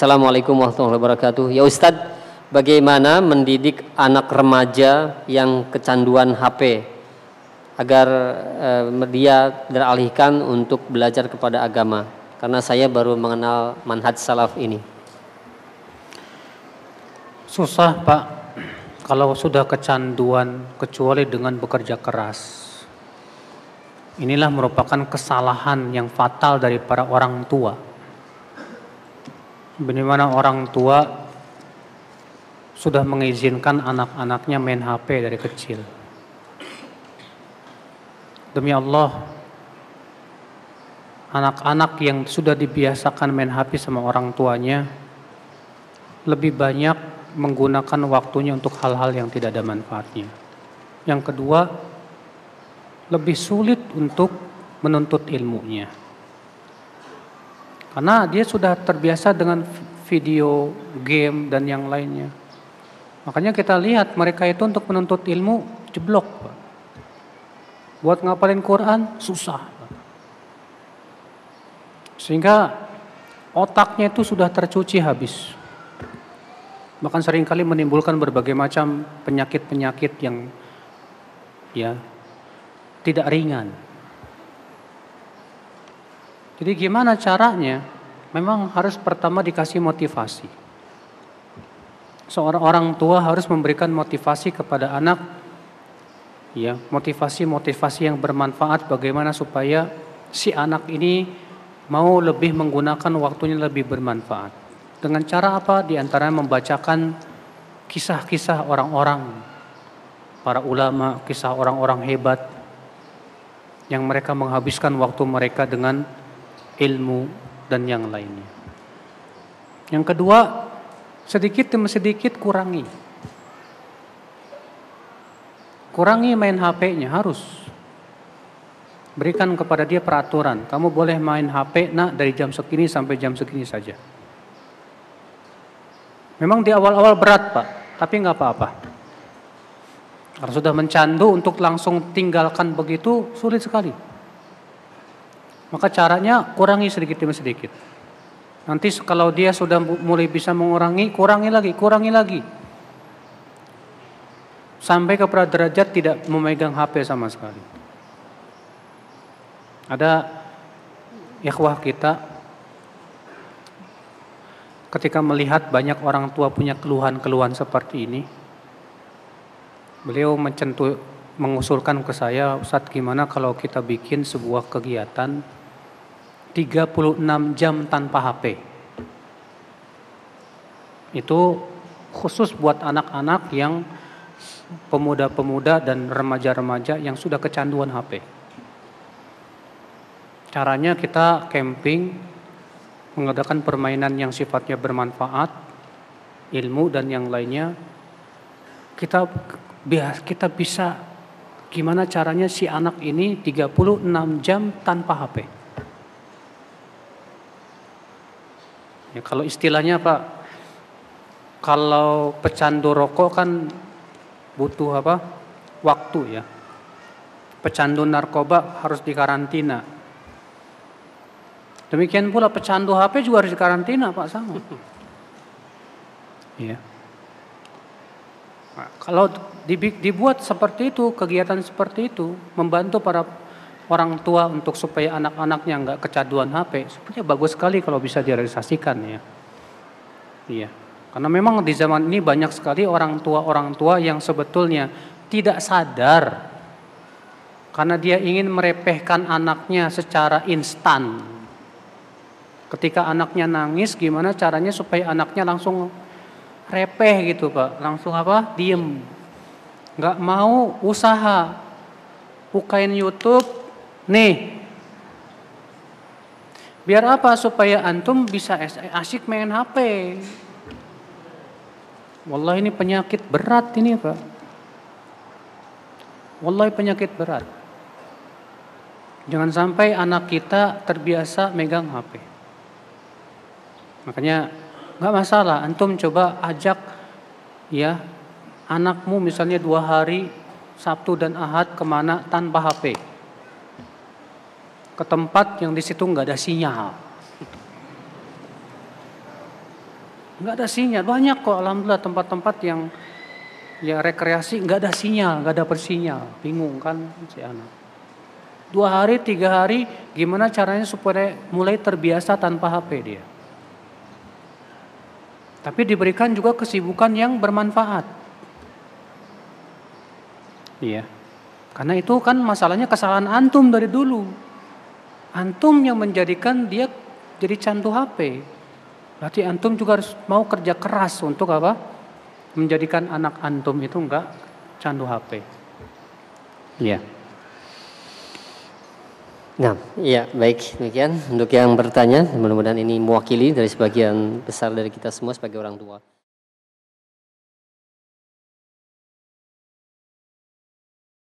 Assalamualaikum warahmatullahi wabarakatuh. Ya Ustadz, bagaimana mendidik anak remaja yang kecanduan HP agar eh, dia teralihkan untuk belajar kepada agama? Karena saya baru mengenal manhaj salaf ini. Susah Pak, kalau sudah kecanduan kecuali dengan bekerja keras. Inilah merupakan kesalahan yang fatal dari para orang tua bagaimana orang tua sudah mengizinkan anak-anaknya main HP dari kecil. Demi Allah, anak-anak yang sudah dibiasakan main HP sama orang tuanya lebih banyak menggunakan waktunya untuk hal-hal yang tidak ada manfaatnya. Yang kedua, lebih sulit untuk menuntut ilmunya. Karena dia sudah terbiasa dengan video, game, dan yang lainnya. Makanya kita lihat mereka itu untuk menuntut ilmu jeblok. Buat ngapalin Quran susah. Sehingga otaknya itu sudah tercuci habis. Bahkan sering kali menimbulkan berbagai macam penyakit-penyakit yang ya tidak ringan. Jadi gimana caranya? Memang harus pertama dikasih motivasi. Seorang orang tua harus memberikan motivasi kepada anak ya, motivasi-motivasi yang bermanfaat bagaimana supaya si anak ini mau lebih menggunakan waktunya lebih bermanfaat. Dengan cara apa? Di antara membacakan kisah-kisah orang-orang para ulama, kisah orang-orang hebat yang mereka menghabiskan waktu mereka dengan ilmu dan yang lainnya. Yang kedua, sedikit demi sedikit kurangi. Kurangi main HP-nya harus. Berikan kepada dia peraturan. Kamu boleh main HP nak dari jam segini sampai jam segini saja. Memang di awal-awal berat pak, tapi nggak apa-apa. Kalau sudah mencandu untuk langsung tinggalkan begitu sulit sekali. Maka caranya kurangi sedikit demi sedikit. Nanti kalau dia sudah mulai bisa mengurangi, kurangi lagi, kurangi lagi. Sampai kepada derajat tidak memegang HP sama sekali. Ada ikhwah kita ketika melihat banyak orang tua punya keluhan-keluhan seperti ini, beliau mencentuh mengusulkan ke saya, Ustadz gimana kalau kita bikin sebuah kegiatan 36 jam tanpa HP. Itu khusus buat anak-anak yang pemuda-pemuda dan remaja-remaja yang sudah kecanduan HP. Caranya kita camping, mengadakan permainan yang sifatnya bermanfaat, ilmu dan yang lainnya. Kita kita bisa gimana caranya si anak ini 36 jam tanpa HP. Ya, kalau istilahnya Pak, kalau pecandu rokok kan butuh apa? Waktu ya. Pecandu narkoba harus dikarantina. Demikian pula pecandu HP juga harus dikarantina Pak sama. Iya. Nah, kalau dibuat seperti itu, kegiatan seperti itu, membantu para orang tua untuk supaya anak-anaknya nggak kecanduan HP, sebenarnya bagus sekali kalau bisa direalisasikan ya. Iya. Karena memang di zaman ini banyak sekali orang tua-orang tua yang sebetulnya tidak sadar karena dia ingin merepehkan anaknya secara instan. Ketika anaknya nangis, gimana caranya supaya anaknya langsung repeh gitu pak, langsung apa? Diem, nggak mau usaha, bukain YouTube, Nih, biar apa? Supaya antum bisa asik main HP. Wallah ini penyakit berat ini Pak. Wallah penyakit berat. Jangan sampai anak kita terbiasa megang HP. Makanya nggak masalah, antum coba ajak ya anakmu misalnya dua hari Sabtu dan Ahad ke mana tanpa HP ke tempat yang di situ nggak ada sinyal. nggak ada sinyal. Banyak kok alhamdulillah tempat-tempat yang ya rekreasi nggak ada sinyal, nggak ada persinyal. Bingung kan si anak. Dua hari, tiga hari, gimana caranya supaya mulai terbiasa tanpa HP dia. Tapi diberikan juga kesibukan yang bermanfaat. Iya. Karena itu kan masalahnya kesalahan antum dari dulu. Antum yang menjadikan dia jadi candu HP. Berarti antum juga harus mau kerja keras untuk apa? Menjadikan anak antum itu enggak candu HP. Iya. Nah, iya baik demikian untuk yang bertanya mudah-mudahan ini mewakili dari sebagian besar dari kita semua sebagai orang tua.